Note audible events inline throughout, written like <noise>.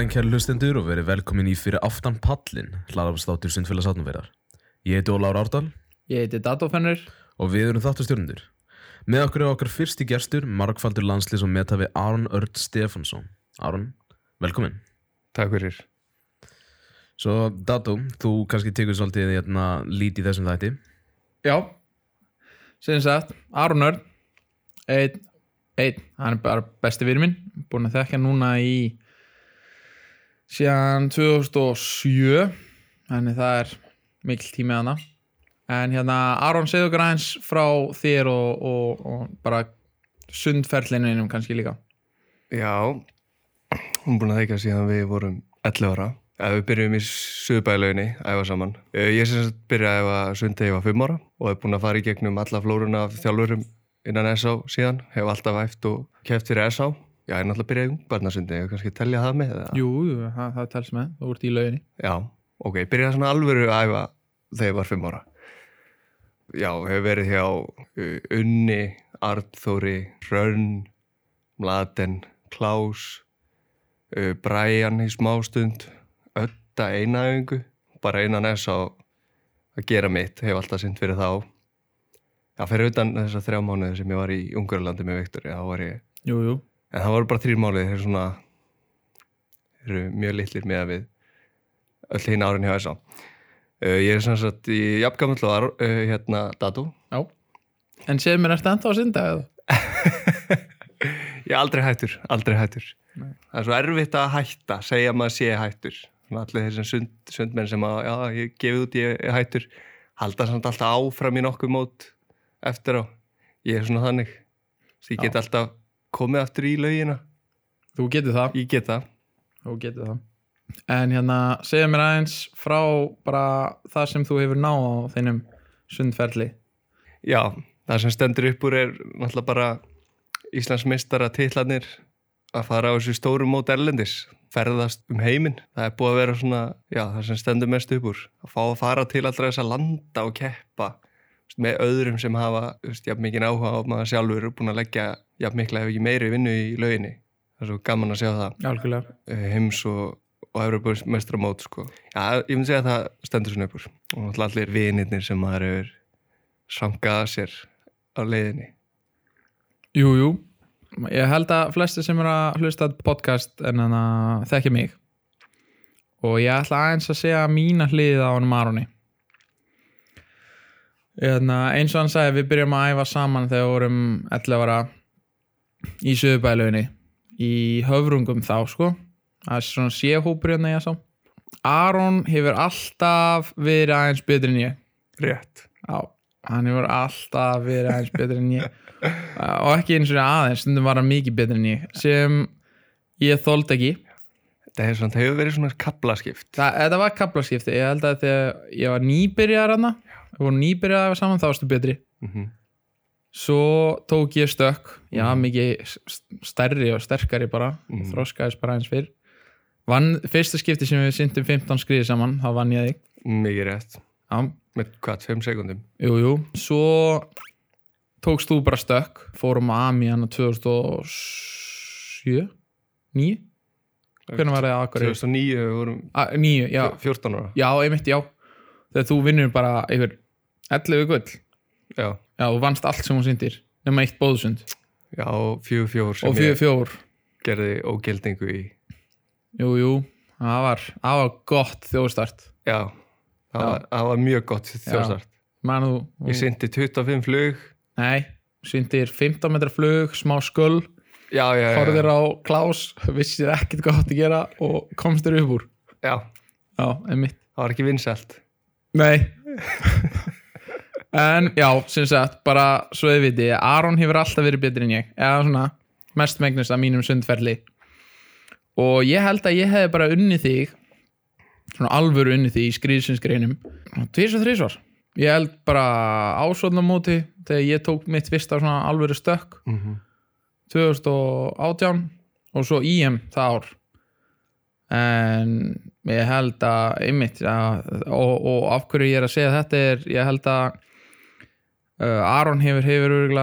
daginn kæri hlustendur og verið velkomin í fyrir aftan pallin hlaðarpstátur Sundfélags átnumverðar. Ég heiti Ólaur Árdal Ég heiti Datofennur og við erum þáttastjórnundur. Með okkur er okkar fyrsti gestur, markfaldur landslýs og metafi Aron Örd Stefansson. Aron, velkomin. Takk fyrir. Svo Dato, þú kannski tekur svolítið hérna, lít í þessum þætti. Já Sem sagt, Aron Örn Einn, einn, hann er bara besti fyrir minn Búin að þekka núna í Síðan 2007 Þannig það er mikil tími hana En hérna, Aron segðu okkur aðeins frá þér og, og, og bara sundferlinu einum kannski líka Já, hún er búin að þeikja síðan við vorum 11 ára. Ja, við byrjum í Suðbælauginni að æfa saman. Eh, Ég sem sagt byrjaði að æfa sund þegar ég var 5 ára og hef búin að fara í gegnum alla flóruna af þjálfurum innan SA síðan. Hef alltaf æft og keft fyrir SA. Já, ég er náttúrulega byrjaði í ungbarnasundi, ég kannski telja það með það. Jú, það, það tels með, þú ert í lauginni Já, ok, byrjaði svona alvöru að æfa þegar ég var 5 ára. Já, hef verið hjá Unni, Arnþóri, Hrönn, Mladen, Klaus, Brian í smástund, Ötta einaðingu, bara einan S á að gera mitt, hef alltaf synd fyrir þá. Já, fyrir utan þessar þrjá mánuði sem ég var í Ungurlandi með Viktori, þá var ég, Jú, jú, en það voru bara þrýr mánuði, þeir eru svona, eru mjög litlir með að við öll hinn árin hjá S.A. Uh, ég er sem sagt í Ar- uh, hérna Datu. já En segðu mér, ertu enda á synda eða? <laughs> Ég er aldrei hættur, aldrei hættur. Nei. Það er svo erfitt að hætta, segja að maður sé hættur. Svona allir þessum sund, sundmenn sem að, já, ég gefið út, ég er hættur, halda samt alltaf áfram í nokkuð mót eftir á. Ég er svona þannig. Svo ég get alltaf komið aftur í laugina. Þú getur það Ég get það. Þú getur það. En hérna, segja mér aðeins frá bara það sem þú hefur náð á þeinum sundferli. Já, það sem stendur upp úr er náttúrulega bara Íslands mistara titlanir að fara á þessu stóru mót erlendis ferðast um heiminn það er búið að vera svona, já, það sem stendur mest upp úr að fá að fara til allra þess að landa og keppa með öðrum sem hafa, jafn mikið áhuga á maður sjálfur og búin að leggja jafn mikla ef ekki meiri vinnu í lauginni það er svo gaman að sjá það Algjörlega. eh, heims og, og Evropas mestra mót sko. Já, ég myndi segja að það stendur svona upp úr og allir vinirnir sem maður hefur sangað að sér á leiðinni Jú, jú. Ég held að flesti sem eru að hlusta podcast en þannig að þekki mig. Og ég ætla aðeins að segja mína hliðið á honum Aroni. Hérna, eins og hann sagði, við byrjum að æfa saman þegar við vorum 11 ára í söðubæluginni í höfrungum þá, sko. Það er svona séhópur hérna ég sá. Aron hefur alltaf verið aðeins betri en ég. Rétt Já, hann hefur alltaf verið aðeins betri en ég og ekki eins og aðeins, stundum var hann mikið betri en ég sem ég þóldi ekki Það hefur, það verið svona kaplaskipt Þa, þetta var kaplaskipti, ég held að þegar ég var nýbyrjar hana við vorum nýbyrjar að saman, þá varstu betri. Mm -hmm. svo tók ég stökk. Já, mikið s- stærri og sterkari bara, Mhm. þroskaðist bara eins fyrr. Vann, fyrsta skipti sem við syndum 15 skriði saman, þá vann ég þig. Mikið rétt. Já, Með hvað, 5 sekundum? Jú, jú, svo tókst þú bara stökk fórum að AMI hann 2007 9? Hvernig var það að akkur 2009 við vorum 9, já, 14 ára. Já, einmitt, já þegar þú vinnur bara einhver 11 gull, Já, já, þú vannst allt sem hún syndir nema eitt bóðsund já 4-4 sem og 4 ég 4 gerði ógildingu í. Jú, jú, það var, var gott þjóðstart. Já, það. Var, var mjög gott þjóðstart. Man, þú, Ég syndi 25 flug. Nei, syndir 15 metra flug, smá skull Já, já, já, horfðir á Klaus, vissir ekkert hvað átt að gera og komst þér upp úr. Já. Já, Það var ekki vinsælt Nei. En já, sem sagt, bara svo þið viti Aron hefur alltaf verið betri en ég. Eða svona mest megnast af mínum sundferli. Og ég held að ég hefði bara unnið þig svona alvöru unnið þig í skrýðsinsgreinum tvís og þrísvar ég held bara ásvöldnumóti þegar ég tók mitt fyrsta svona alvöru stökk. Mm -hmm. 2018 og svo IM það ár en ég held að einmitt ja, og, og af hverju ég er að segja þetta er ég held að uh, Aron hefur hefur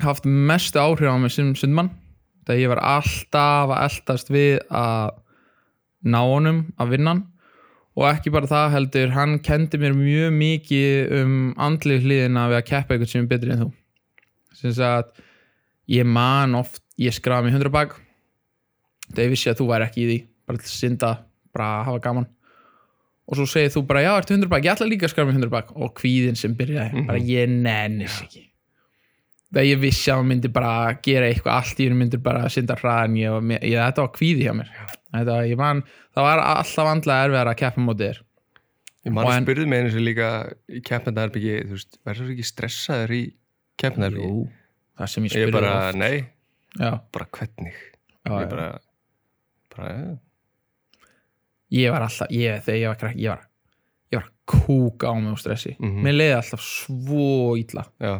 haft mestu áhrif á mig sem sundmann. Þegar ég var alltaf að eldast við að ná honum að vinna hann. Og ekki bara það heldur hann kendi mér mjög mikið um andlið hliðina við að keppa eitthvað sem er betri en þú. Sem sagt ég man oft, ég skrafa mig 100 bak. Þegar ég vissi að þú væri ekki í því bara til að synda, bara að hafa gaman. Og svo segir þú bara já, ertu 100 bak, ég ætla líka að mig 100 bak. Og kvíðin sem byrjaði, bara ég nennis ekki. Þegar ég vissi að hann myndi bara gera eitthvað allt í hennu myndi bara synda hraðan ég, með- ég, þetta var kvíði hjá mér. Þetta, ég man, það var alltaf vandlega erfiðar að keppa mótið þér. Ég mann Og en- spurði mig einu sem líka í keppnendaherbyggi, þú veist, verður þú ekki stressaður í keppnendaherbyggi? það sem ég Ég spurði bara, oft. nei, já, bara hvernig? já, Ég bara, bara, ja. Ég var alltaf, ég, þegar ég var krakk ég var, ég var að kúka á mig úr stressi. Mhm. mér leiði alltaf svo já,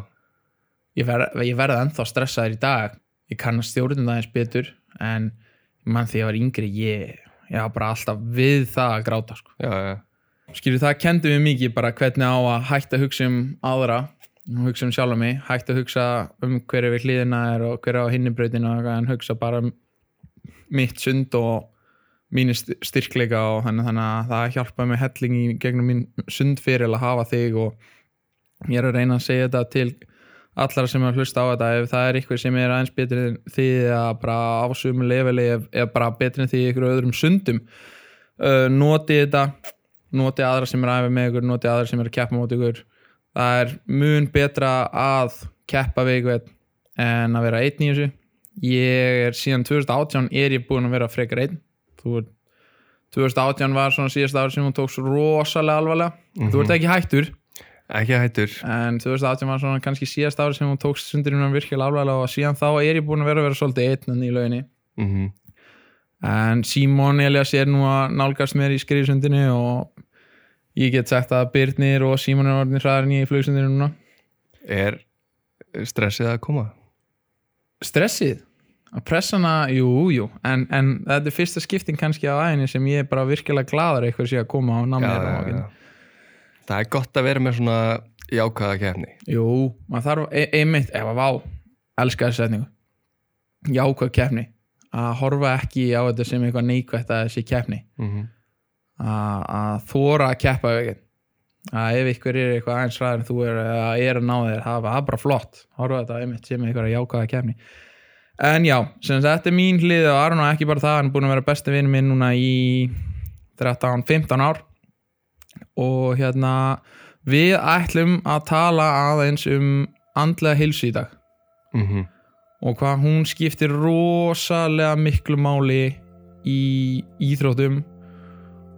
ég, ver, ég verði ennþá stressaður í dag. Ég kann að stjórnum það eins betur en mann því ég var yngri ég, ég var bara alltaf við það að gráta sko. já, já, skilur það kendi mér mikið bara hvernig á að hætta að hugsa um aðra og hugsa um sjálfa mig, hætta að hugsa um hverju við hliðina er og hverju á hinnibrautina en hugsa bara um mitt sund og mínu st- styrkleika og þannig, þannig að það hjálpaði mig helling í gegnum mín sundfyrir að hafa þig og ég er að reyna að segja þetta til allara sem er að hlusta á þetta. Ef það er ykkur sem er aðeins betri en því að bara ásum leveli ef bara betri en því ykkur öðrum sundum uh, noti þetta noti aðra sem er aðeins með ykkur noti aðra sem er að keppa móti ykkur. Það er mun betra að keppa við ykkur en að vera einn í þessu. Ég er síðan 2018 er ég búin að vera frekar einn þú er 2018 var svona síðast ári sem hún tók svo rosalega alvarlega. Þú ert ekki hættur. Ekki hættur. en 2018 var svona kannski síðast ári sem hún tók sundurinn virkilega alvarlega og síðan þá er ég búin að vera að vera svolítið einn í lauginni. Mm en Simon Elias er nú að nálgast mér í skrifsundinni og ég get sagt að Byrnir og Simon er orðin hraðar en ég í flugsundinu núna. Er stressið að koma? stressið að pressana, jú, jú. En, en þetta er fyrsta skipting kannski á æðinni sem ég er bara virkilega gladur eitthvað sé að koma á námið ja, Það er gott að vera með svona jákvæða kefni. jú, maður þarf e einmitt, ef að vá elska þessu setningu. Jákvæð keppni. Að horfa ekki á þetta sem eitthvað neikvætt að þessi keppni. Mm að að þóra að keppa við eitthvað að ef ykkur er eitthvað aðeins ræður en þú er, eða er að ná þér það er bara flott, horfa þetta einmitt sem eitthvað jákvæða kefni en já, sem sagt, þetta er mín hlið og Aron og ekki bara það, hann er búin að vera besti vinn minn núna í 13-15 ár. Og hérna við ætlum að tala aðeins um andlega hilsu í dag. -hmm. og hvað hún skiptir rosalega miklu máli í íþróttum.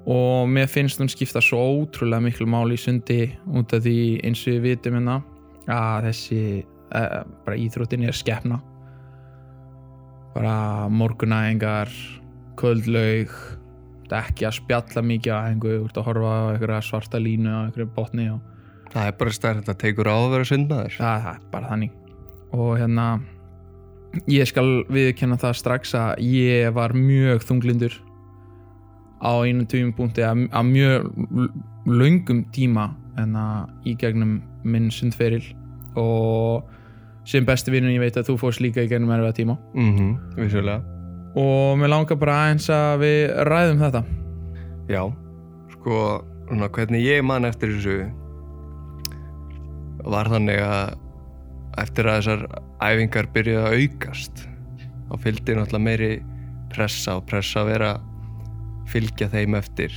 Og mér finnst hún skipta svo ótrúlega miklu máli í sundi út af því eins og við vitum hérna að þessi uh, bara íþróttin er skepna bara morgunæðingar kvöldlaug ekki að spjalla mikið að einhver út að horfa á einhverja svarta línu á einhverju botni og Það er bara stærð þetta tekur á að vera sundmaður. það, það er bara þannig og hérna ég skal viðkenna það strax að ég var mjög þunglindur á einum tímupunkti að, að mjög l- löngum tíma en að í gegnum minn sundferil og sem besti vinnun ég veit að þú fórst líka í gegnum erfiða tíma Mm -hmm. Vissulega. og mér langar bara aðeins að við ræðum þetta Já, sko, hvernig ég man eftir þessu var þannig að eftir að þessar æfingar byrjuði að aukast þá fylgdi náttúrulega meiri pressa og pressa að vera fylgja þeim eftir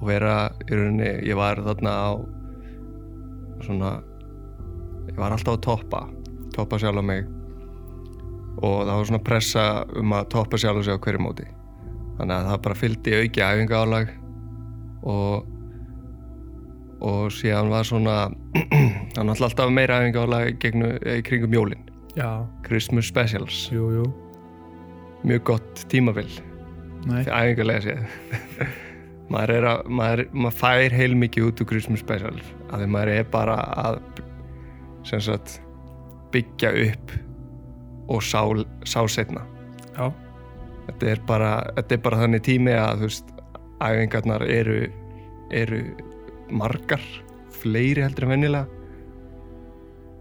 og vera í rauninni, ég var þarna á svona ég var alltaf að toppa toppa sjálf á mig. Og það var svona pressa um að toppa sjálf sig á hverju móti. Þannig að það bara fylgdi auki æfinga álag og og síðan var svona <clears throat> hann alltaf alltaf meira æfinga álag í kringum jólin. Já, Christmas Specials, jú, jú. Mjög gott tímabil. Nei. æfingarlega séð. <laughs> Maður er að maður, maður fær heilmikið út úr Christmas Special af því maður er bara að sem sagt byggja upp og sá, sá setna já, þetta er bara, þetta er bara þannig tími að þú veist, æfingarnar eru eru margar fleiri heldur en vennilega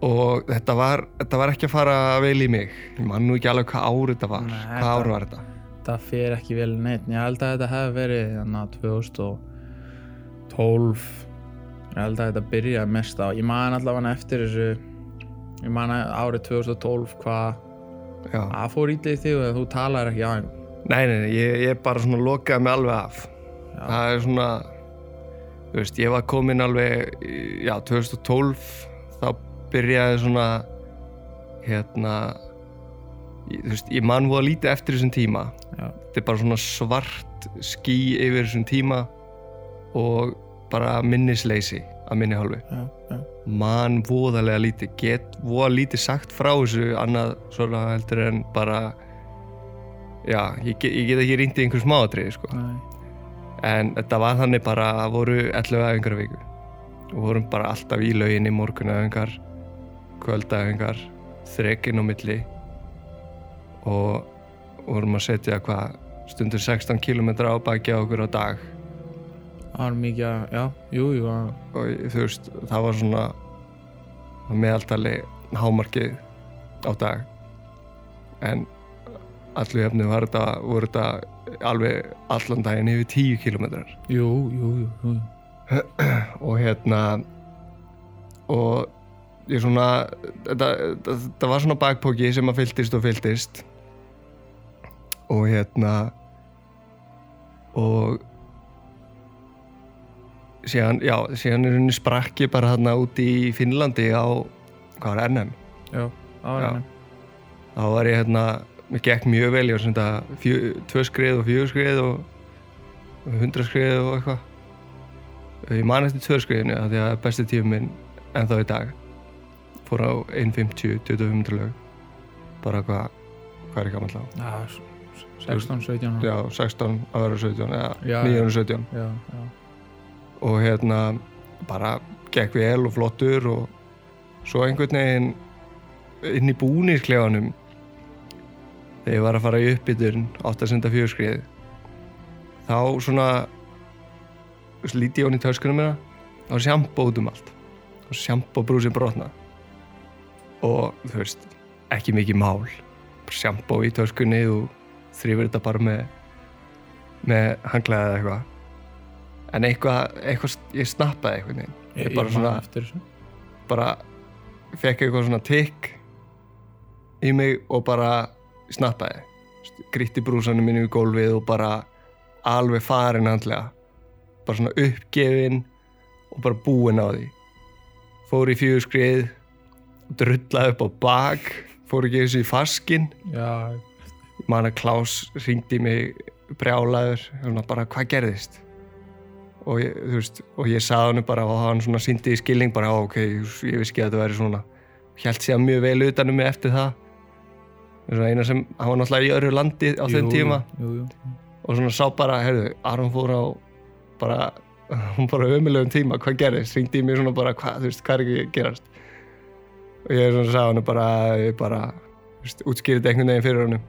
og þetta var, þetta var ekki að fara vel í mig. Ég man nú ekki alveg hvað ár þetta var. Nei, hvað ár var þetta? þetta fer ekki vel neitt ég held að þetta hefði verið þannig að 2012 ég held að þetta byrja mest á ég man allavega eftir þessu ég man að árið 2012 hvað að fór ítlið þig og þú talar ekki á hann Nei, nei, nei, ég, ég bara svona lokaði mig alveg af. Já. Það er svona, þú veist, ég var komin alveg, já, 2012, þá byrjaði svona, hérna, ég, þú veist, ég man voða lítið eftir þessum tíma. Já. Þetta er bara svona svart ský yfir þessum tíma og bara minnisleysi að minni hálfu. Já, já. Man voðalega lítið, get voða lítið sagt frá þessu annað svona heldur en bara, já, ég, get- ég get ekki rýndi í einhver smáatriði, sko. Nei. En þetta var þannig bara að voru 11 æfingar á viku og vorum bara alltaf í lauginni morgunæfingar, kvöldæfingar, þrekinn á milli og vorum að setja hvað stundur 16 km á baki á okkur á dag það var mikið að, já, jú, jú að, og þú veist, það var svona að meðaltali hámarkið á dag. En allu hefnu var þetta, voru þetta alveg allan daginn yfir 10 kilometrar jú, jú, jú, jú. <clears throat> og hérna og ég svona þetta, þetta, þetta var svona bakpóki sem að fylltist og fylltist. Og hérna og síðan, já, síðan er henni sprakki bara þarna úti í Finnlandi á, hvað var NM já, Já. hann þá var ég hérna, mér gekk mjög vel ég var svona fjö, tvö skrið og fjögur skrið og hundra skrið og eitthvað ég man eftir tvö skriðinu af því að besti tíum minn ennþá í dag fór á 1.50, 25 lög bara hvað hvað er ég gammal þá? já, 16, 17 ára. Já, 16 að vera 17 eða Já, 917 já, já. Og hérna bara gekk vel og flottur og svo einhvern veginn inn í búnirklefanum þegar ég var að fara í uppbytun 804 skrið þá svona þú veist, líti ég hún í töskunum minna þá var sjampó út um allt. Og sjampó brúsin brotna og þú veist ekki mikið mál. Sjampó í töskunni og þrýfur þetta bara með með hanglaði eða eitthvað en eitthvað, eitthvað ég snappaði eitthvað Ég, Ég bara svona- bara fekk eitthvað svona tikk í mig og bara snappaði. Grítti brúsanum minni í gólfið og bara alveg farin handlega bara svona uppgefin og bara búinn á því. Fór í fjögur skrið drullaði upp á bak fór ekki þessu í faskin já, man að Klaus ringdi mig brjálaður bara hvað gerðist og ég, þú veist, og ég sagði hann bara og hann svona síndi í skilning bara "Á, ok, ég vissi ekki að þetta væri svona. Held sér mjög vel utanum mig eftir það. Svona eina sem, hann var náttúrulega í öðru landi á jú, tíma. jú, jú. og svona sá bara, heyrðu, Aron fór á bara, <laughs> hún bara ömulegum tíma, hvað gerðist, ringdi í mig svona bara hvað, þú veist, hvað er ekki gerast? Og ég svona sagði hann bara ég bara, þú veist, útskýrði einhvern veginn fyrir honum.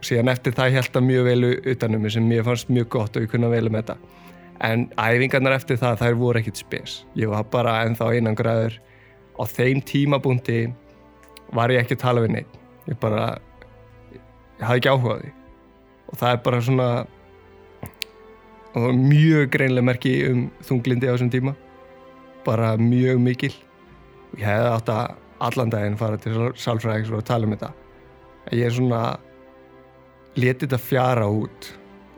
Og síðan eftir það held það mjög vel utanum mig sem mér fannst mjög gott og ég kunna vel um þetta en æfingarnar eftir það, þær voru ekkit spes. Ég var bara ennþá einan græður á þeim tímabúndi var ég ekki að tala við neitt ég bara, ég hafði ekki áhuga á því. Og það er bara svona mjög greinlega merki um þunglindi á þessum tíma. Bara mjög mikil. Ég hefði átt að allan daginn fara til sálfræðings og tala um þetta. Ég er svona letið þetta fjara út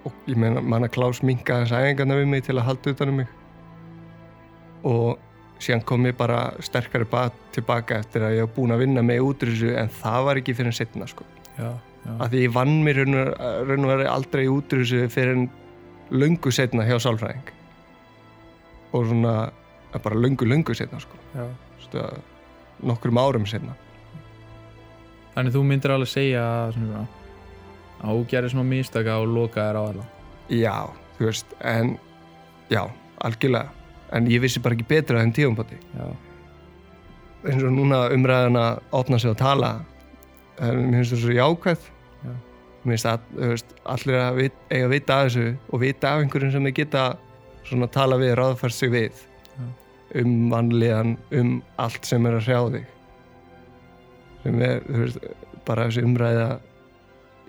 og ég meina manna Klaus minka þess æfingarna við mig til að halda utan um mig. Og síðan kom ég bara sterkari bak, tilbaka eftir að ég var búin að vinna mig út úr þessu en það var ekki fyrir en setna sko. Já, já. að því ég vann mér raun og veri aldrei út úr þessu fyrir en löngu setna hjá sálfræðing. Og svona eh, bara löngu löngu setna sko. Stu, nokkrum árum setna þannig þú myndir alveg segja að, svona, að gerir svona mistaka og loka þér á alla. Já, þú veist, en já, algjörlega. En ég vissi bara ekki betra en tíumpati já, eins og núna umræðan að opna sig að tala en mér finnst það svo jákvæð. Já. mér finnst að þú veist, allir að vit, eiga að vita af þessu og vita af einhverjum sem þeir geta svona tala við, ráðfært sig við Já. um vanlíðan um allt sem er að hrjá þig. Sem er, þú veist, bara þessi umræða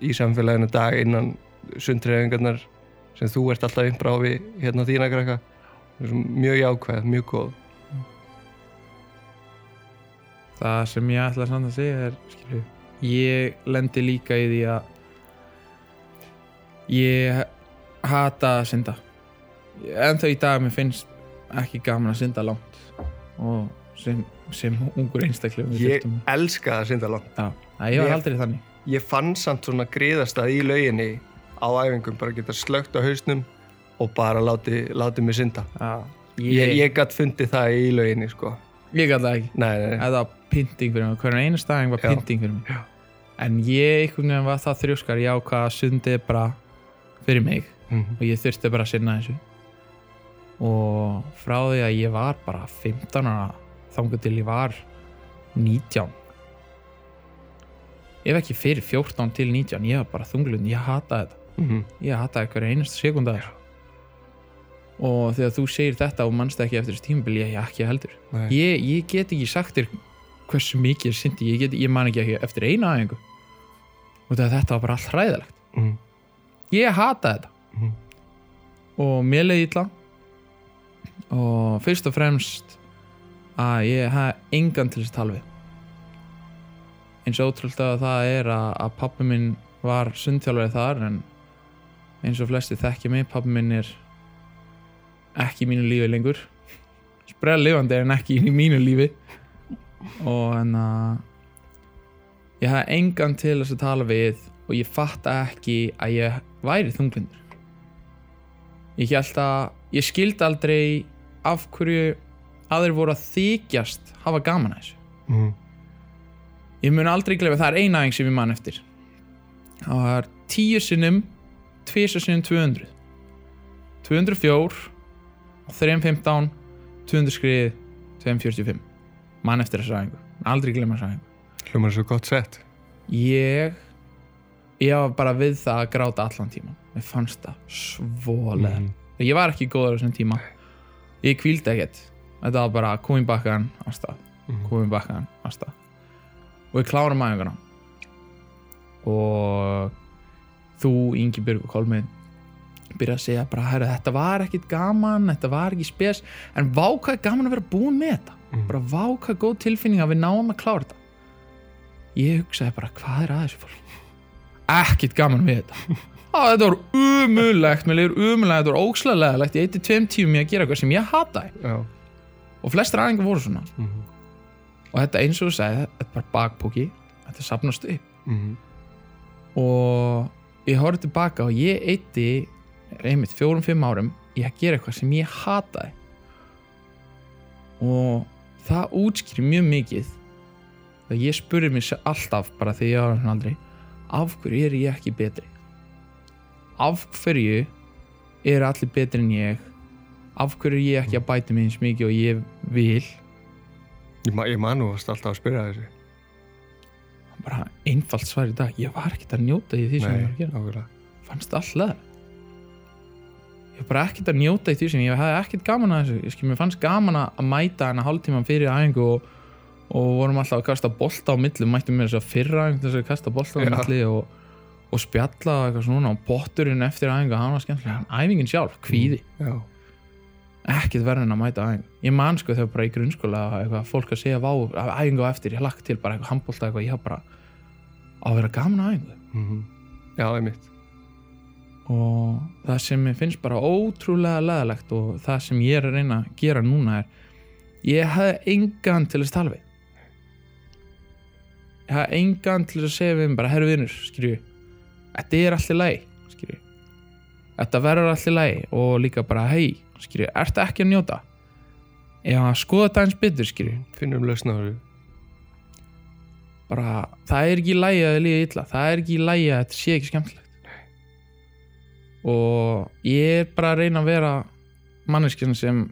í samfélaginu dag innan sundreyfingarnar sem þú ert alltaf innbrá við hérna á þína krakka. Mjög jákvæð, mjög góð. Það sem ég ætla samt að segja er skilju, ég lendi líka í því að ég hata að synda. En þá í dag mér finnst ekki gaman að synda langt. Og sem, sem ungur einstaklega ég elska að synda langt. Já, ég var Ég- aldrei þannig ég fann samt svona griðastað í lauginni á æfingum, bara geta slögt á hausnum og bara láti, láti mig synda Já, ég, ég, ég gætt fundið það í lauginni sko. ég gæti það ekki nei, nei, nei. Það var pynting fyrir mig, hvernig einu staðing var Já. pynting fyrir mig Já. En ég einhvern veginn var það þrjóskar ég ákvað að sundið bara fyrir mig Mhm. og ég þurfti bara að sinna þessu og frá því að ég var bara 15 ára þangur til ég var 19 ef ekki fyrir 14 til 19 ég var bara þunglund, ég hataði þetta. Mhm. ég hataði hverja einasta sekunda þess og þegar þú segir þetta og mannst ekki eftir þessu tímabil ég ekki heldur. Ég, ég get ekki sagt þér hversu mikið er syndi ég, get, ég man ekki ekki eftir eina aðeingu og þetta var bara allt hræðilegt. Mhm. ég hata þetta. Mhm. og mér leiði illa. Og fyrst og fremst að ég hef engan til þess að tala við eins og ótrúld að það er að, að pappi minn var sundþjálfari þar en eins og flesti þekki mig pappi minn er ekki í mínu lífi lengur. Sprell lifandi en ekki í mínu lífi. Og en að ég hef engan til þess að tala við og ég fatta ekki að ég væri þunglindur. Ég held að ég skildi aldrei af hverju aðrir voru að þykjast hafa gaman að þessu. Mhm. Ég mun aldrei glefa, það er eina aðeins sem ég man eftir. Það er tíu sinnum tvisar sinnum 200 204 315 200 skrið 245 man eftir þessu aðeingu, aldrei glemma þessu aðeingu hljómar svo gott sett. Ég ég var bara við það að gráta allan tíma mér fannst það svo leð Mhm. ég var ekki góður á þessum tíma. Ég kvíldi ekkert. Þetta var bara komin bakkan á stað. Mhm. komin bakkan á stað og við klárum aðeinguna og þú Ingi Björg og Kolmið byrja að segja bara herru þetta var ekkit gaman, þetta var ekki spes. En vá hvað gaman að vera búin með þetta. Mhm. bara vá hvað góð tilfinning að við náum að klára þetta. Ég hugsaði bara hvað er að þessu fólk ekkit gaman við þetta. Á, þetta var umulegt, mér leiður umulegt þetta var ókslega leðalegt, ég eitti tveim tímum í að gera eitthvað sem ég hataði. Já. og flestir aðeins voru svona. Mhm. Og þetta eins og þú sagði, þetta er bara bakpóki þetta sapnast upp. Mhm. og ég horfði tilbaka og ég eitti einmitt fjórum-fimm árum í að gera eitthvað sem ég hataði. Og það útskýri mjög mikið þegar ég spurði sjálf- alltaf bara þegar ég var aldrei af hverju er ég ekki betri? Af hverju er allir betri en ég? Af hverju er ég ekki að bæta mig eins mikið og ég vil Ég, ma ég man nú varst alltaf að spyrja þessu. Bara einfalt svar í dag. Ég var ekkert að njóta í því sem ég var að gera. nákvæmlega. Fannst það alltaf ég var bara ekkert að njóta í því sem ég hefði ekkert gaman að þessu. Ég mér fannst gaman að mæta hana hálftíma fyrir æfingu og, og vorum alltaf að kasta bolta á milli. Mættum með þess að fyrra æfingu þess að kasta bolta á milli og, og spjalla eitthvað svona og potturinn eftir æfingu hann var skemmtilega, æfingin sjálf, kvíði. Já. Ekkert verðin að mæta æfingu. Ég man sko þegar bara í grunnskóla eitthvað, fólk að segja vá, æfingu á eftir, ég lagt til bara eitthvað handbolta eitthvað, ég haf bara á að vera gaman að æfingu. Mhm. Já, einmitt. Og það sem mér finnst bara ótrúlega leðalegt og það sem ég er að reyna að gera núna er ég hafði engan til þess við. Ég hafði engan til þess að segja við mig bara herru vinnur, skilju þetta er allt í lagi, skilju þetta verður allt í lagi. Og líka bara hei, skilju, ertu ekki að njóta? Eða skoða þetta eins betur, skilju Finnum þessu. Bara, það er ekki lægi að þið líða illa. Það er ekki lægi að þetta sé ekki skemmtilegt. Og ég er bara að reyna að vera manneskjan sem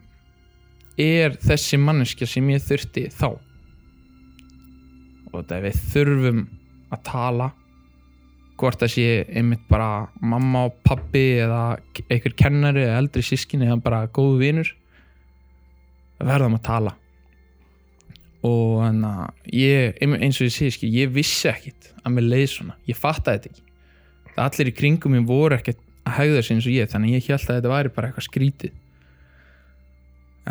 er þessi manneskja sem ég þurfti þá. Og þetta við þurfum að tala hvort það sé einmitt bara mamma og pappi eða einhver kennari eða eldri sískinni eða bara góðu vinur verðum að tala. Og þannig að ég, eins og ég segi skil, ég vissi ekkit að mér leið svona, ég fattaði þetta ekki. Allir í kringum mér voru ekkert að hegða sig eins og ég þannig ég held að þetta væri bara eitthvað skrítið.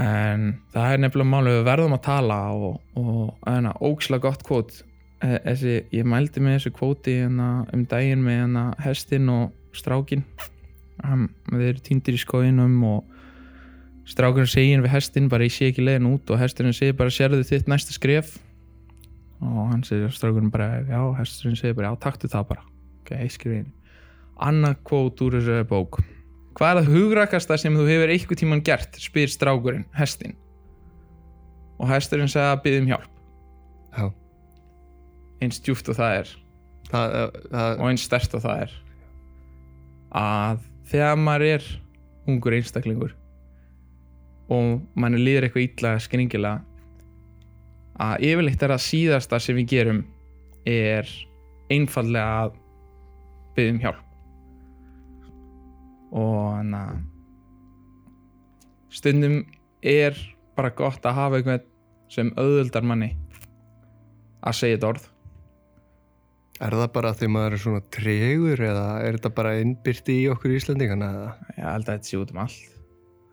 En það er nefnilega málið við verðum að tala og, og enna, ókslega gott kvót Eh, þessi, ég mældi með þessu kvóti enna, um daginn með enna, hestin og strákin Hann, við erum týndir í skóinum og strákurinn segir við hestin bara ég sé ekki leiðin út. Og hesturinn segir bara sérðu þitt næsta skref? Og hann segir strákurinn bara já, hesturinn segir bara já, taktu það bara. Ok, ég skrif einu annað kvót úr þessari bók. Hvað er það hugrakasta sem þú hefur eitthvað tíman gert? spyr strákurinn, hestin og hesturinn segir að byggja um hjálp. Já. Eins djúft og það er. Það, það, og eins stærst og það er. Að þegar maður er ungur einstaklingur og mann líður eitthvað illa skringilega að yfirleitt er að síðasta sem við gerum er einfallega að byggja um hjálp. Og þannig að stundum er bara gott að hafa eitthvað sem auðvöldar manni að segja þetta orð er það bara því maður er svona tregur eða er þetta bara innbyrti í okkur Íslandingana eða? Ég held að þetta sé út um allt.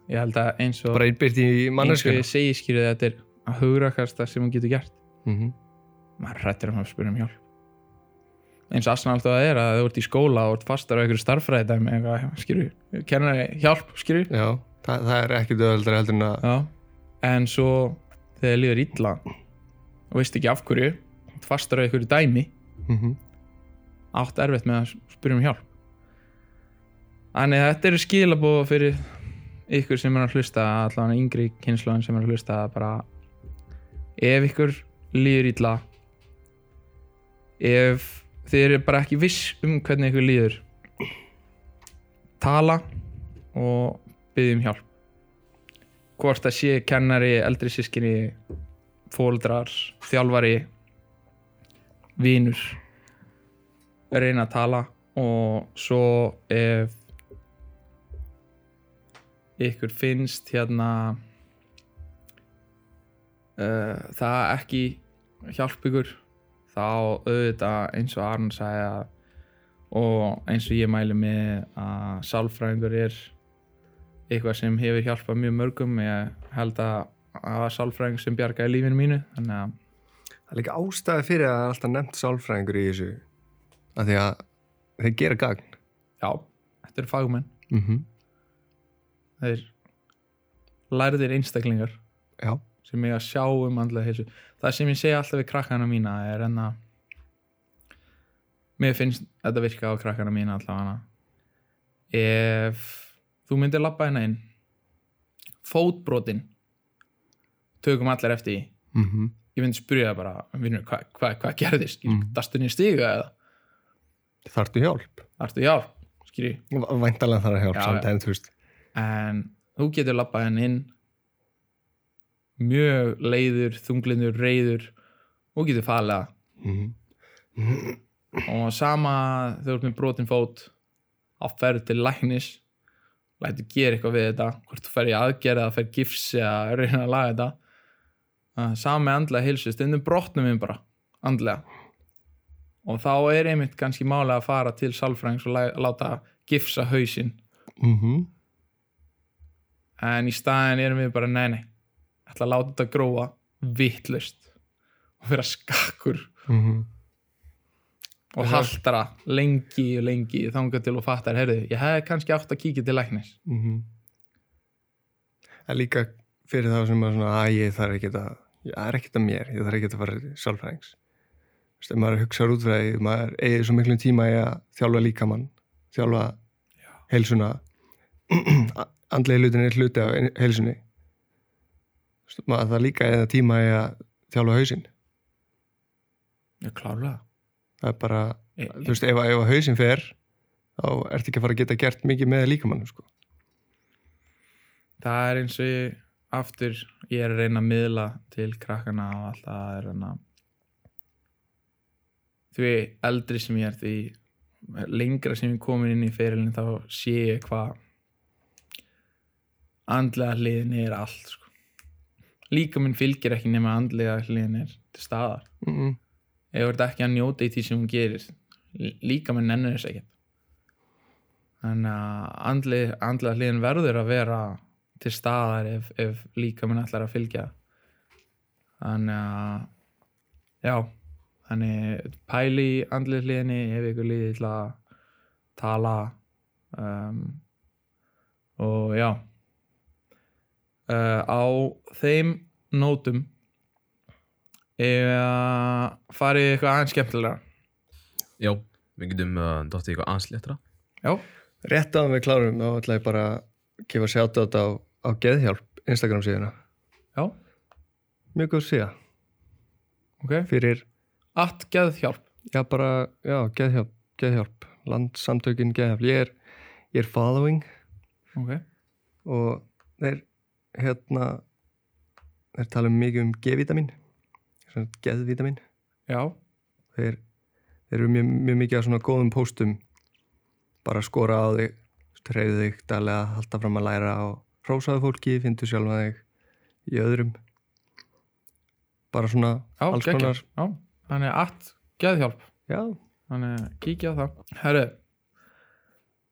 Ég held að eins og, bara innbyrti í eins og ég segi skýrið þetta er að hugrakasta sem hún getur gert. Mm -hmm. maður hrættir um að spyrja um hjálp. Eins og aðsna alltaf það er að þú ert í skóla og ert fastar á einhverju starffræði dæmi eitthvað, skilju, kennar hjálp skilju, Já, það, það er ekkert öðvöldar heldur en að já. En svo þegar þér líður illa og veist ekki af hverju fastar á einhverju dæmi mm átt erfitt með að spyrja um hjálp. Þannig að þetta eru skilabóð fyrir ykkur sem er að hlusta allavega yngri kynnslóðin sem er að hlusta bara ef ykkur líður illa ef þið eru bara ekki viss um hvernig ykkur líður tala og byggja um hjálp. Hvort það sé kennari, eldri sískinni fóldrar, þjálfari vinur. Reyna að tala og svo ef ykkur finnst hérna uh, það ekki hjálp ykkur þá auðvitað eins og Arn sagði að og eins og ég mæli með að sálfræðingur er eitthvað sem hefur hjálpað mjög mörgum. Ég held að að sálfræðingur sem bjargaði lífinu mínu þannig að það er líka ástæði fyrir að það er alltaf nefnt sálfræðingur í þessu. Að því að þeir gera gagn. Já, þetta er fagmenn. Mm -hmm. þeir lærðir einstaklingar Já, sem ég að sjá um andlega heilsu. Það sem ég segi alltaf við krakkana mína er enn að mér finnst þetta virka á krakkana mína allavega. Ef þú myndir labba hérna inn fótbrotin tökum allir eftir því. Mm ég myndi spyrja bara vinur, hvað hva, hva gerðist, mm. Mm. dastunni stiga eða? Þarftu hjálp? Þarftu hjálp, skilji Væntalega þarf að hjálp Já, samt en þú getur labbað henn inn mjög leiður, þunglindur, reyður og getur falega mm og sama þú ert með brotin fót á ferð til læknis lætur gera eitthvað við þetta hvort þú fer í aðgerð eða fer gifs eða reyna að laga þetta Með andlega heilsu, stundum brotnum við bara andlega og þá er einmitt kannski málega að fara til sálfræðings og lá- láta gifsa hausinn -hmm. en í staðin erum við bara nei nei, ætla að láta þetta gróa vittlust og vera skakkur Mm -hmm. og Það- haldara lengi og lengi þangað til og fattar, heyrðu, ég hefði kannski átt að kíkja til læknis Mm En líka fyrir þá sem að svona, að ég þarf ekki að það er ekkert að mér, ég þarf ekki að fara til sálfræðings. Þú veist, ef maður hugsaður út fyrir því maður eigið svo miklum tíma í að þjálfa líkamann, þjálfa heilsuna <clears throat> andlega hlutin er hluti af heilsunni. Þú veist, maður það líka eða tíma í að þjálfa hausinn. Já, klárlega. Það er bara, e, þú veist, ef, ef hausinn fer þá ertu ekki að fara að geta gert mikið með líkamann sko. það er eins og ég aftur, ég er að reyna að miðla til krakkana og allt það er reyna því eldri sem ég er því lengra sem ég komin inn í ferilin þá sé ég hvað andlega hliðin er allt sko. líka minn fylgir ekki nema andlega hliðin er til staðar. Mm ef þú ert ekki að njóta í því sem hún gerir líka minn nennir þess ekkert. Þannig að andlega hliðin verður að vera til staðar ef, ef líka minn ætlar að fylgja. Þannig að já þannig pæli í andlega hliðinni ef ykkur líði til að tala um, og já. Uh, á þeim nótum eða farið eitthvað aðeins skemmtilega Já, við getum uh, dóttið eitthvað ansléttra já, Rétt að við klárum, þá ætla ég bara að gefa sjátt á þetta á, á Geðhjálp Instagram síðuna. já, Mjög góð síða. Ok. Fyrir, Att geðhjálp. Já bara, já, Geðhjálp, Geðhjálp, landsamtökin Geðhjálp. Ég er, ég er following. Ok, og þeir, hérna, þeir tala mikið um G-vitamin, geðvitamin. já, Þeir, þeir eru mjög, mjög mikið á svona góðum póstum, bara skora á þig, treyðu þig, dælega, halda fram að læra og hrósaðu fólki, fyndu sjálfa þig í öðrum. Bara svona já, alls geggjað. konar, já, þannig att geðhjálp. Já, þannig að kíkja á það herru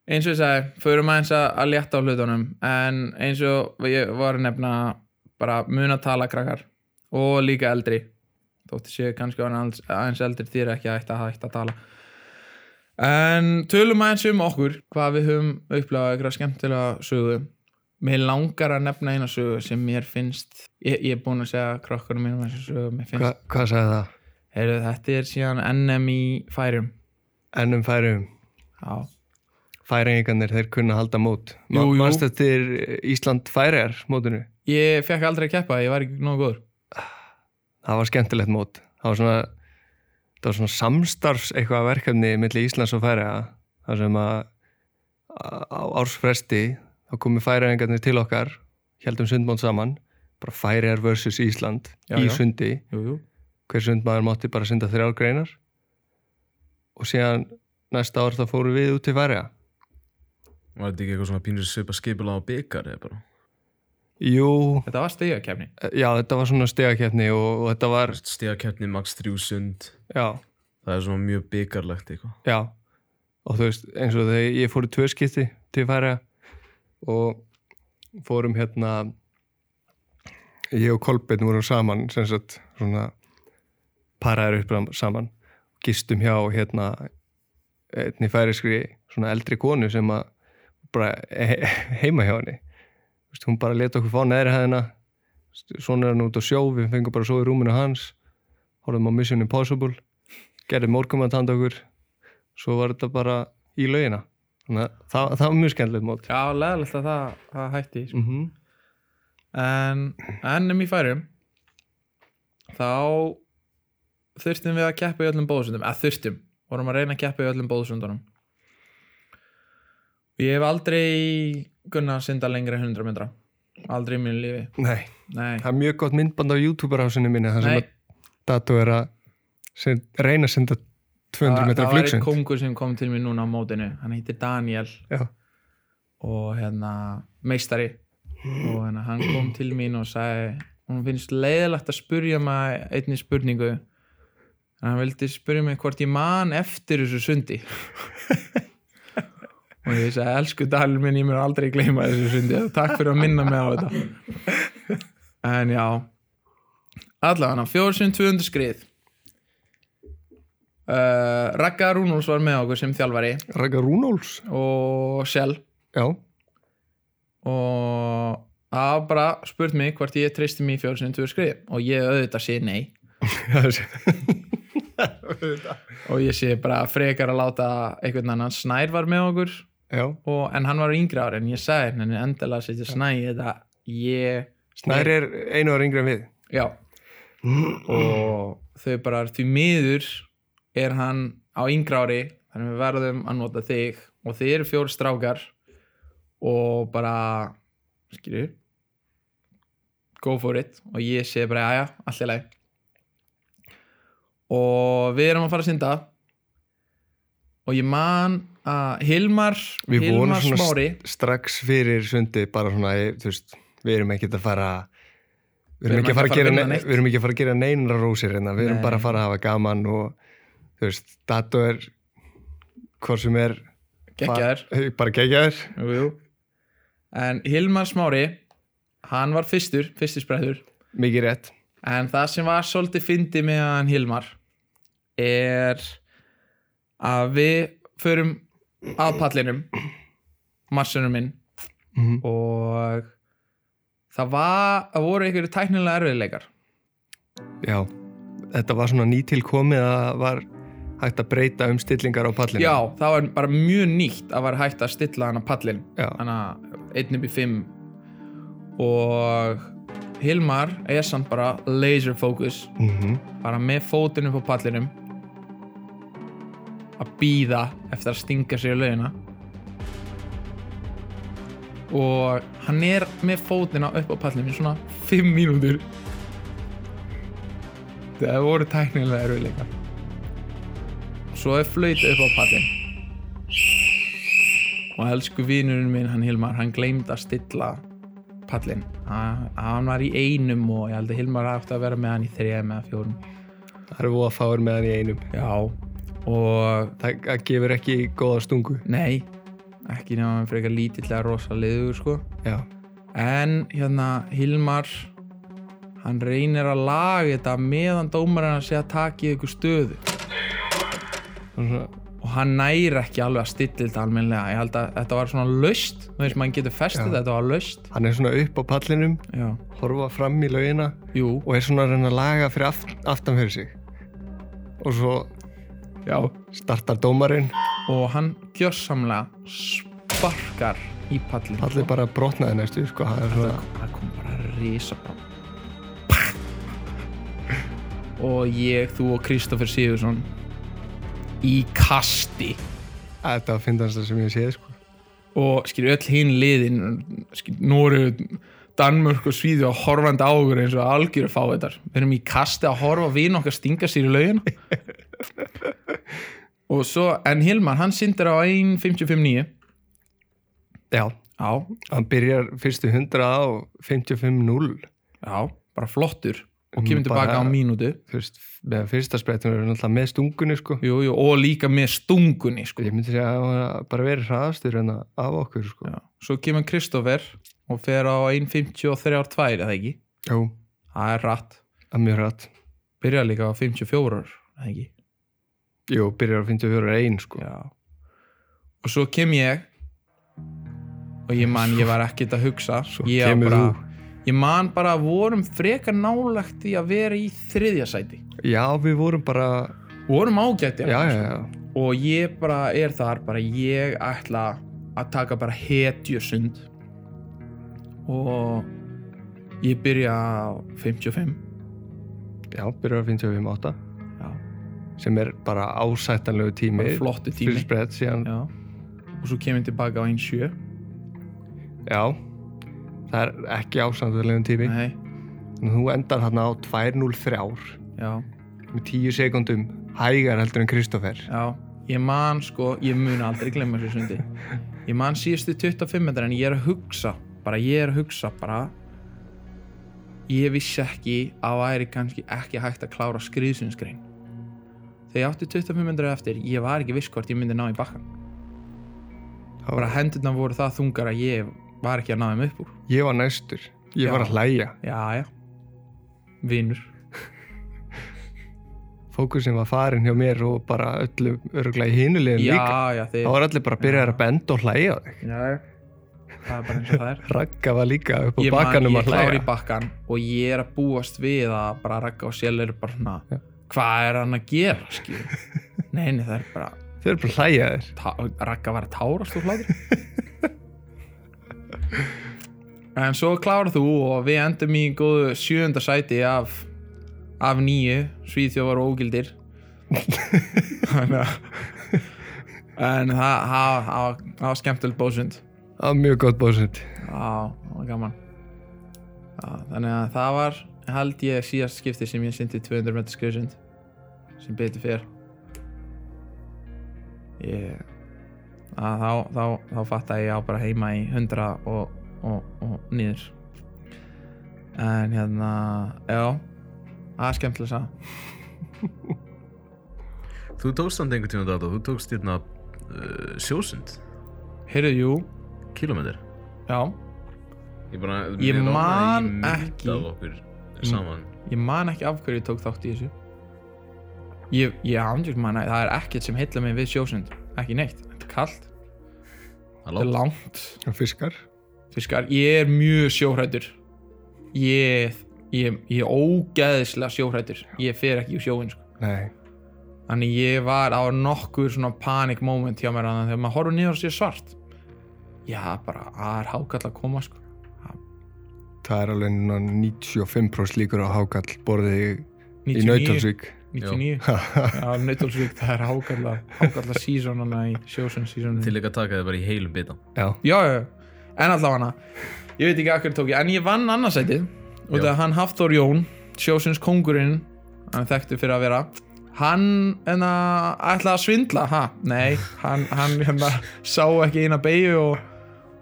eins og ég sagði, förum aðeins að, að létta á hlutunum en eins og ég var að nefna bara mun að tala krakkar og líka eldri. Þótti séu kannski aðeins, eldri þýr ekki að hætta að hætta að tala. En tölum aðeins um okkur hvað við höfum upplegað eitthvað skemmtilega sögu mér langar að nefna eina sögu sem mér finnst ég, ég er búin að segja krakkarum mínum þessu sögu Hva, hvað sagði það? heyrðu þetta er síðan NM í færum Ennum færum, já færingarnir, þeir kunna halda mót. Jú. Manst eftir Ísland færiðar mótinu? Ég fekk aldrei að keppa, ég var ekki nógu góður Það var skemmtilegt mót. Það var svona, það var svona samstarfs eitthvað verkefni millir Íslands og færiða. Það sem að á ársfresti þá komu færiðingarnir til okkar, heldum sundmót saman, bara færiðar versus Ísland Já, í já. sundi. Jú, jú. Hver sundmaður mátti bara synda þrjár greinar. Og síðan næsta ár þá fóru við út til færiða. Var þetta ekki eitthvað svona pínur svipa skipula á byggar eða bara? Jú, Þetta var stegjakefni já þetta var svona stegakeppni og, og þetta var, Stigakeppni, max 3000 já, Það er svona mjög byggarlegt eitthvað. Já. Og þú veist eins og þegar ég fór í tvö skipti til færiða og fórum hérna ég og Kolbeinn vorum saman sem sagt svona paraðir upp saman gistum hjá hérna einni færiskri svona eldri konu sem að bara he heima hjá henni. Hún bara leta okkur fá neðri hæðina svona er hann út á sjó við fengum bara svo í rúminu hans horfum á Mission Impossible gerðum morgum að tanda okkur svo var þetta bara í laugina þannig að það, það var mjög skemmtilegt mót. Já, leðilegt að það, það hætti sko. mm -hmm. En ennum í færum Þá Þurstum við að keppa í öllum bóðsundum. Eða þurstum, vorum að reyna að keppa í öllum bóðsundunum. Ég hef aldrei Gunna að synda lengri en 100 metra. Aldrei í mínu lífi. Nei, Nei, það er mjög gott myndband á YouTube-rásinu minni þar sem að Dato er að reyna að senda 200 það, metra það var einn kongur sem kom til mér núna á mótinu. Hann heitir Daniel. Já, og hérna meistari. Og hérna hann kom til mín og sagði hún finnst leiðilegt að spurja mig einni spurningu. Hann vildi spurja mig hvort ég man eftir þessu sundi. <laughs> Og ég sagði elsku dalur minn, ég mér aldrei gleyma þessu sundi. Takk fyrir að minna mig á þetta. <laughs> En já. Allavega, fjórsund 200 skrið uh, Ragga Rúnúls var með okkur sem þjálfari. Raka Rúnóls og Shell. Já, og það var bara spurt mig hvort ég treysti mig í fjórsinn tvö skrið og ég auðvitað sé nei. <laughs> Og ég sé bara frekar að láta einhvern annan. Snær var með okkur. Já. Og, en hann var yngri ári en ég sagði henni endilega að setja snæ í þetta. Ég Snær er einu ára yngri en við. Já. <clears throat> Og þau bara því miður er hann á yngra ári þannig að við verðum að nota þig. Og þið eru fjóri strákar og bara skilju go for it. Og ég sé bara aðja, allir leið og við erum að fara að synda. Og ég man að Hilmar Við vorum Hilmar svona Smári strax fyrir sundi bara svona, veist, við erum ekkert að fara við Við erum ekki að fara að gera ne- neitt. við erum ekki að fara að gera neinra rósir hérna, við erum Nei. bara að fara að hafa gaman og þú veist, Dato er hvort sem er geggjaður. Bara, bara geggjaður. Jú, jú. en Hilmar Smári hann var fyrstur, sprettur. Mikið rétt. En það sem var svolítið fyndi með hann Hilmar er að við förum að pallinum marsunum minn. Mhm. og það var það voru einhverju tæknilega erfiðleikar. Já, þetta var svona nýtilkomið að það var hægt að breyta um stillingar á pallinu já, það var bara mjög nýtt að var hægt að stilla hann að pallin hann að 1 upp í 5 og Hilmar er samt bara laser focus. Mhm. bara með fótinn upp á pallinum. Að býða eftir að stinga sér í laugina. Og hann er með fótina upp á pallinum í svona 5 mínútur. Það voru tæknilega erfiðleika svo er flöyt upp á pallin og elsku vinurinn minn hann Hilmar, hann gleymd að stilla pallin Ha- hann var í einum og ég held að Hilmar átti að vera með hann í þrejum eða fjórum. Það eru voða fáir með hann í einum. Já og Það, gefur ekki góða stungu. Nei ekki nema hann frekar lítillega rosa liður sko. Já, en hérna Hilmar hann reynir að laga þetta meðan dómarinn að segja að taki ykkur stöðu og hann næri ekki alveg að stilla þetta almennilega. Ég held að þetta var svona löst þú veist maður getur festið Já. þetta var löst hann er svona upp á pallinum já, horfa fram í laugina jú, og er svona að reyna að laga fyrir aft, aftan fyrir sig. Og svo já. startar dómarinn. Og hann gjörsamlega sparkar í pallin pallið bara brotnaði næstu sko, það svona, það kom bara bara <laughs> og ég, þú og Kristoffer Sigursson í kasti. Þetta var fyndast það sem ég séð sko. og skilur öll hinn liðin Nóru, Danmörk og Svíði og horfandi á okkur eins og algjöru fá þetta við erum í kasti að horfa vinn okkar stinga sér í laugina. <laughs> Og svo, en Hilmar hann syndir á 1.55.9 já, já, hann byrjar fyrstu 100 á 55-0 já, bara flottur og kemur tilbaka á mínútu með fyrsta sprettum er náttúrulega með stungunni sko. jú, jú, og líka með stungunni sko. ég myndi segja að hann var bara verið hraðastur en að af okkur sko. Svo kemur Kristoffer og fer á 1.53.2 eða ekki, Jú, það er rætt að mjög hratt byrja líka á 54 eða ekki Jú, byrjar á 54-1 sko. Já. og svo kem ég og ég man, ég var ekkert að hugsa Svo ég, kemur bara, þú. Ég man bara að vorum frekar nálagt í að vera í þriðja sæti. Já, við vorum bara vorum ágætti Já, já, já, og ég bara er þar bara ég ætla að taka bara hetjusund og ég byrja á 55 já, byrjar á 55-8 já, sem er bara ásættanlegu tími. Bara flottu tími. Já. og svo kemur ég tilbaka á 1.7 Já, það er ekki ásættanlegu tími. Nei, en þú endar þarna á 2.03 já, með 10 sekundum hægar heldur en Kristoffer já. Ég man sko, ég mun aldrei glemma þessu sundi. Ég man síðustu 25 metrar en ég er að hugsa bara ég er að hugsa bara ég vissi ekki að væri kannski ekki hægt að klára skriðsunskrein þegar ég átti 25 metrar eftir ég var ekki viss hvort ég myndi ná í bakkan Það bara hendurna voru það þungar að ég var ekki að ná þeim upp úr. Ég var næstur, ég Já. var að hlæja. Já, já, vinur. <laughs> Fókusin var farin hjá mér og bara öllu öruglega í hinulegin já, líka. já, þá þeir var allir bara að byrja að benda og hlæja þig. Já, það er bara eins og það er. <laughs> Ragga var líka upp á ég bakkanum ég að hlæja. í bakkan og ég er að búast við að bara Ragga og Sjell eru bara svona hvað er hann að gera skilur? <laughs> Nei, nei, það er bara Þau eru bara að hlæja þér. Tá- Ragga var að tárast úr hlátur en svo klárar þú og við endum í góðu sjönda sæti af af nýju Svíþjófar og ógildir. <laughs> Þannig að en það var- skemmtilegt bósund. Það var mjög gott bóðsend Já, það var gaman. Já, Þannig að það var held ég síðast skipti sem ég syndi 200 metri skrifsund sem betur fyrr ég að þá, þá, þá fatt að ég á bara heima í 100 og, og, og niður. En hérna já, það er skemmtilega að <laughs> Þú tókst samt einhvern tíma þetta, þú tókst hérna uh, sjósund. Heyrðu, jú, Kilometr já. Ég bara Ég man ekki. saman. Ég man ekki af hverju ég tók þátt í þessu. Ég, ég ándjörg man að það er ekkert sem heilla mig við sjósund. Ekki neitt, kallt þetta er langt. Fiskar? Fiskar, ég er mjög sjóhrættur ég, ég, ég er ógeðislega sjóhrættur ég fer ekki úr sjóin sko. Nei. Þannig ég var á nokkur svona panic moment hjá mér þannig að þegar maður horfður niður og sér svart. Já, bara, að er hákall að koma sko. Það er alveg núna 95% líkur á hákall borðið í 99, Nautalsvík 99 já, Nautalsvík, það er hákalla hákalla sísonana í sjósun sísonuna Til líka að taka þið bara í heilum bita. Já, já, já, en allavega hana ég veit ekki að hverju tók ég, en ég vann annarsætið og Já. þegar hann Hafþór Jón sjósins kongurinn, hann er þekktur fyrir að vera hann enna ætlaði að svindla, ha, nei hann, hann hérna, sá ekki eina beigju og,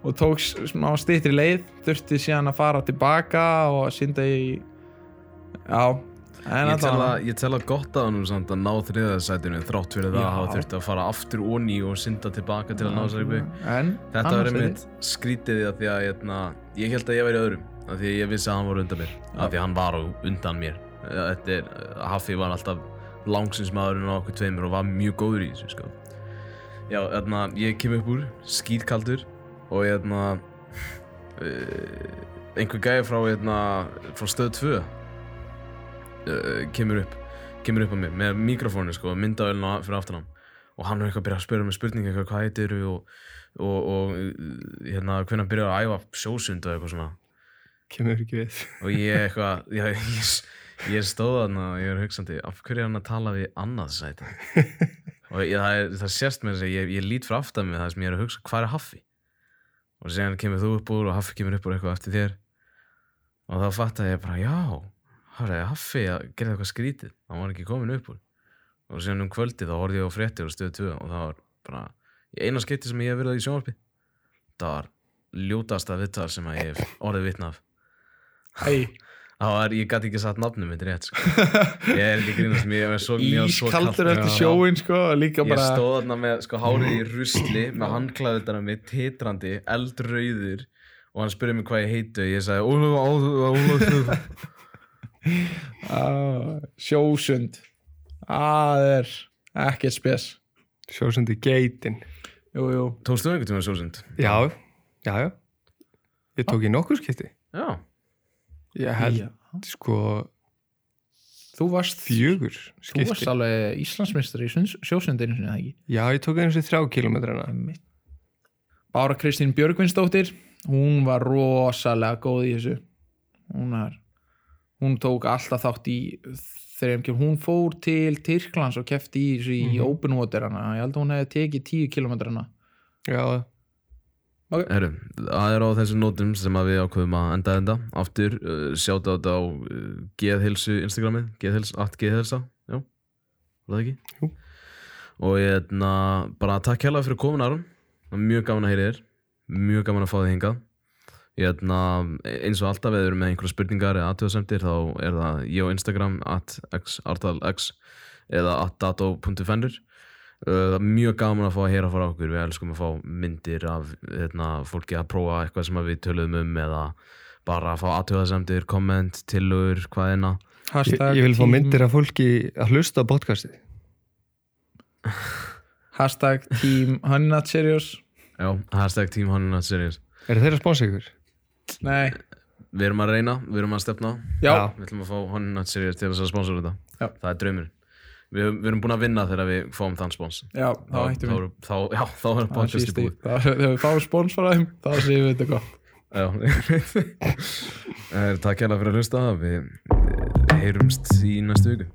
og tók smá styttri leið, þurfti síðan að fara tilbaka og synda í já, en Ég tel að, ég tel að gott að hann samt að ná þriðaðsætinu þrátt fyrir það Já. að hafa þurfti að fara aftur onni og synda tilbaka til að ná upp en Þetta var einmitt skrítið því að því að hérna, ég held að ég væri öðrum af því að ég vissi að hann var undan mér af því að hann var undan mér. Þetta er, Haffi var alltaf langsins maðurinn á okkur tveimur og var mjög góður í þessu sko. Já, hérna, ég kem upp úr, skýtkaldur og hérna uh, einhver gæði frá, hérna, frá stöð 2 uh, kemur upp kemur upp á mig með mikrofónu sko, myndaölna fyrir aftan hann. Og hann er eitthvað að byrja að spyrja mig spurninga eitthvað, hvað heitir og, og, og uh, hérna, hvernig byrjaði að æfa sjósund og eitthvað svona. Kemur ekki við. Og ég <laughs> eitthvað, já, ég, ég stóð þarna og ég er hugsandi, af hverju er hann að tala við annað sæti? Og ég, það, er, það sérst með þess að ég, ég lít frá aftan mig það sem ég er að hugsa, hvað er Haffi? Og síðan kemur þú upp úr og Haffi kemur upp úr eitthvað eftir þér. Og þá fatt ég bara, já hafði Haffi að gera eitthvað skrítið. Hann var ekki komin upp úr. Og síðan um kvöldi þá horfði ég á fréttir og stöðu 2 og það var bara, eina skipti sem ég hef verið í sjónvarpi. Það var ljótasta vittar sem ég hef orðið vitna af. Æ, <laughs> Það var, ég gæti ekki satt nafnum mitt rétt sko. <laughs> Ég er ekki grínast mér var mér var ískaldur eftir sjóin sko, Ég bara stóð þarna með sko hárið í rusli <clears throat> með handklæðutana mitt, titrandi, eldrauður og hann spurði mig hvað ég heitu og ég sagði Ah, sjósund það er ekkert spes Sjósundi geitin jú, jú. Tókstu einhvern tíma sjósund? Já, já, já Ég tók í nokkur skipti Já, Ég held Já. sko þú varst fjögur þú varst skipti alveg Íslandsmeistar í sjósundinu? Já, ég tók eins og þrjá kilometrana Einmitt. Bára Kristín Björgvinsdóttir hún var rosalega góð í þessu hún, er, hún tók alltaf þátt í þegar hún fór til Tyrklands og kefti í þessu í Mhm. open water hana. ég held að hún hefði tekið 10 kilometrana Já, herru, það er á þessum nótum sem að við ákveðum að enda þetta Aftur, uh, sjáta á þetta á uh, Geðhilsu Instagramið, Geðhilsa, at Geðhilsa Já, það ekki? Jú. Og ég er bara takk hérlega fyrir komin Aron er Mjög gaman að heyri þér Mjög gaman að fá þig hingað Ég er eins og alltaf ef þið eru með einhverja spurningar eða aðtöðasemtir þá er það ég á Instagram at xartalx eða at dato.fendur Uh, það er mjög gaman að fá að heyra frá okkur. Við elskum að fá myndir af hérna, fólki að prófa eitthvað sem við töluðum um eða bara að fá aðtöðasemdir, komment, tillögur, hvað einna ég, ég vil fá myndir af fólki að hlusta á podcasti <laughs> hashtag team honey not serious Já, hashtag team honey not serious Er þeirra spónsa ykkur? Nei, Við erum að reyna, við erum að stefna. Já, Já. Við ætlum að fá honey not serious til þess að sponsora þetta. Já. Það er draumur Við, við erum búin að vinna þegar við fáum þann spons. Já, þá hættum við. þá, Já, þá er Það podcasti búið. Þegar við fáum spons frá þeim þá séum við þetta gott. Já. <laughs> Eh, Takk hérlega fyrir að hlusta. Við heyrumst í næstu viku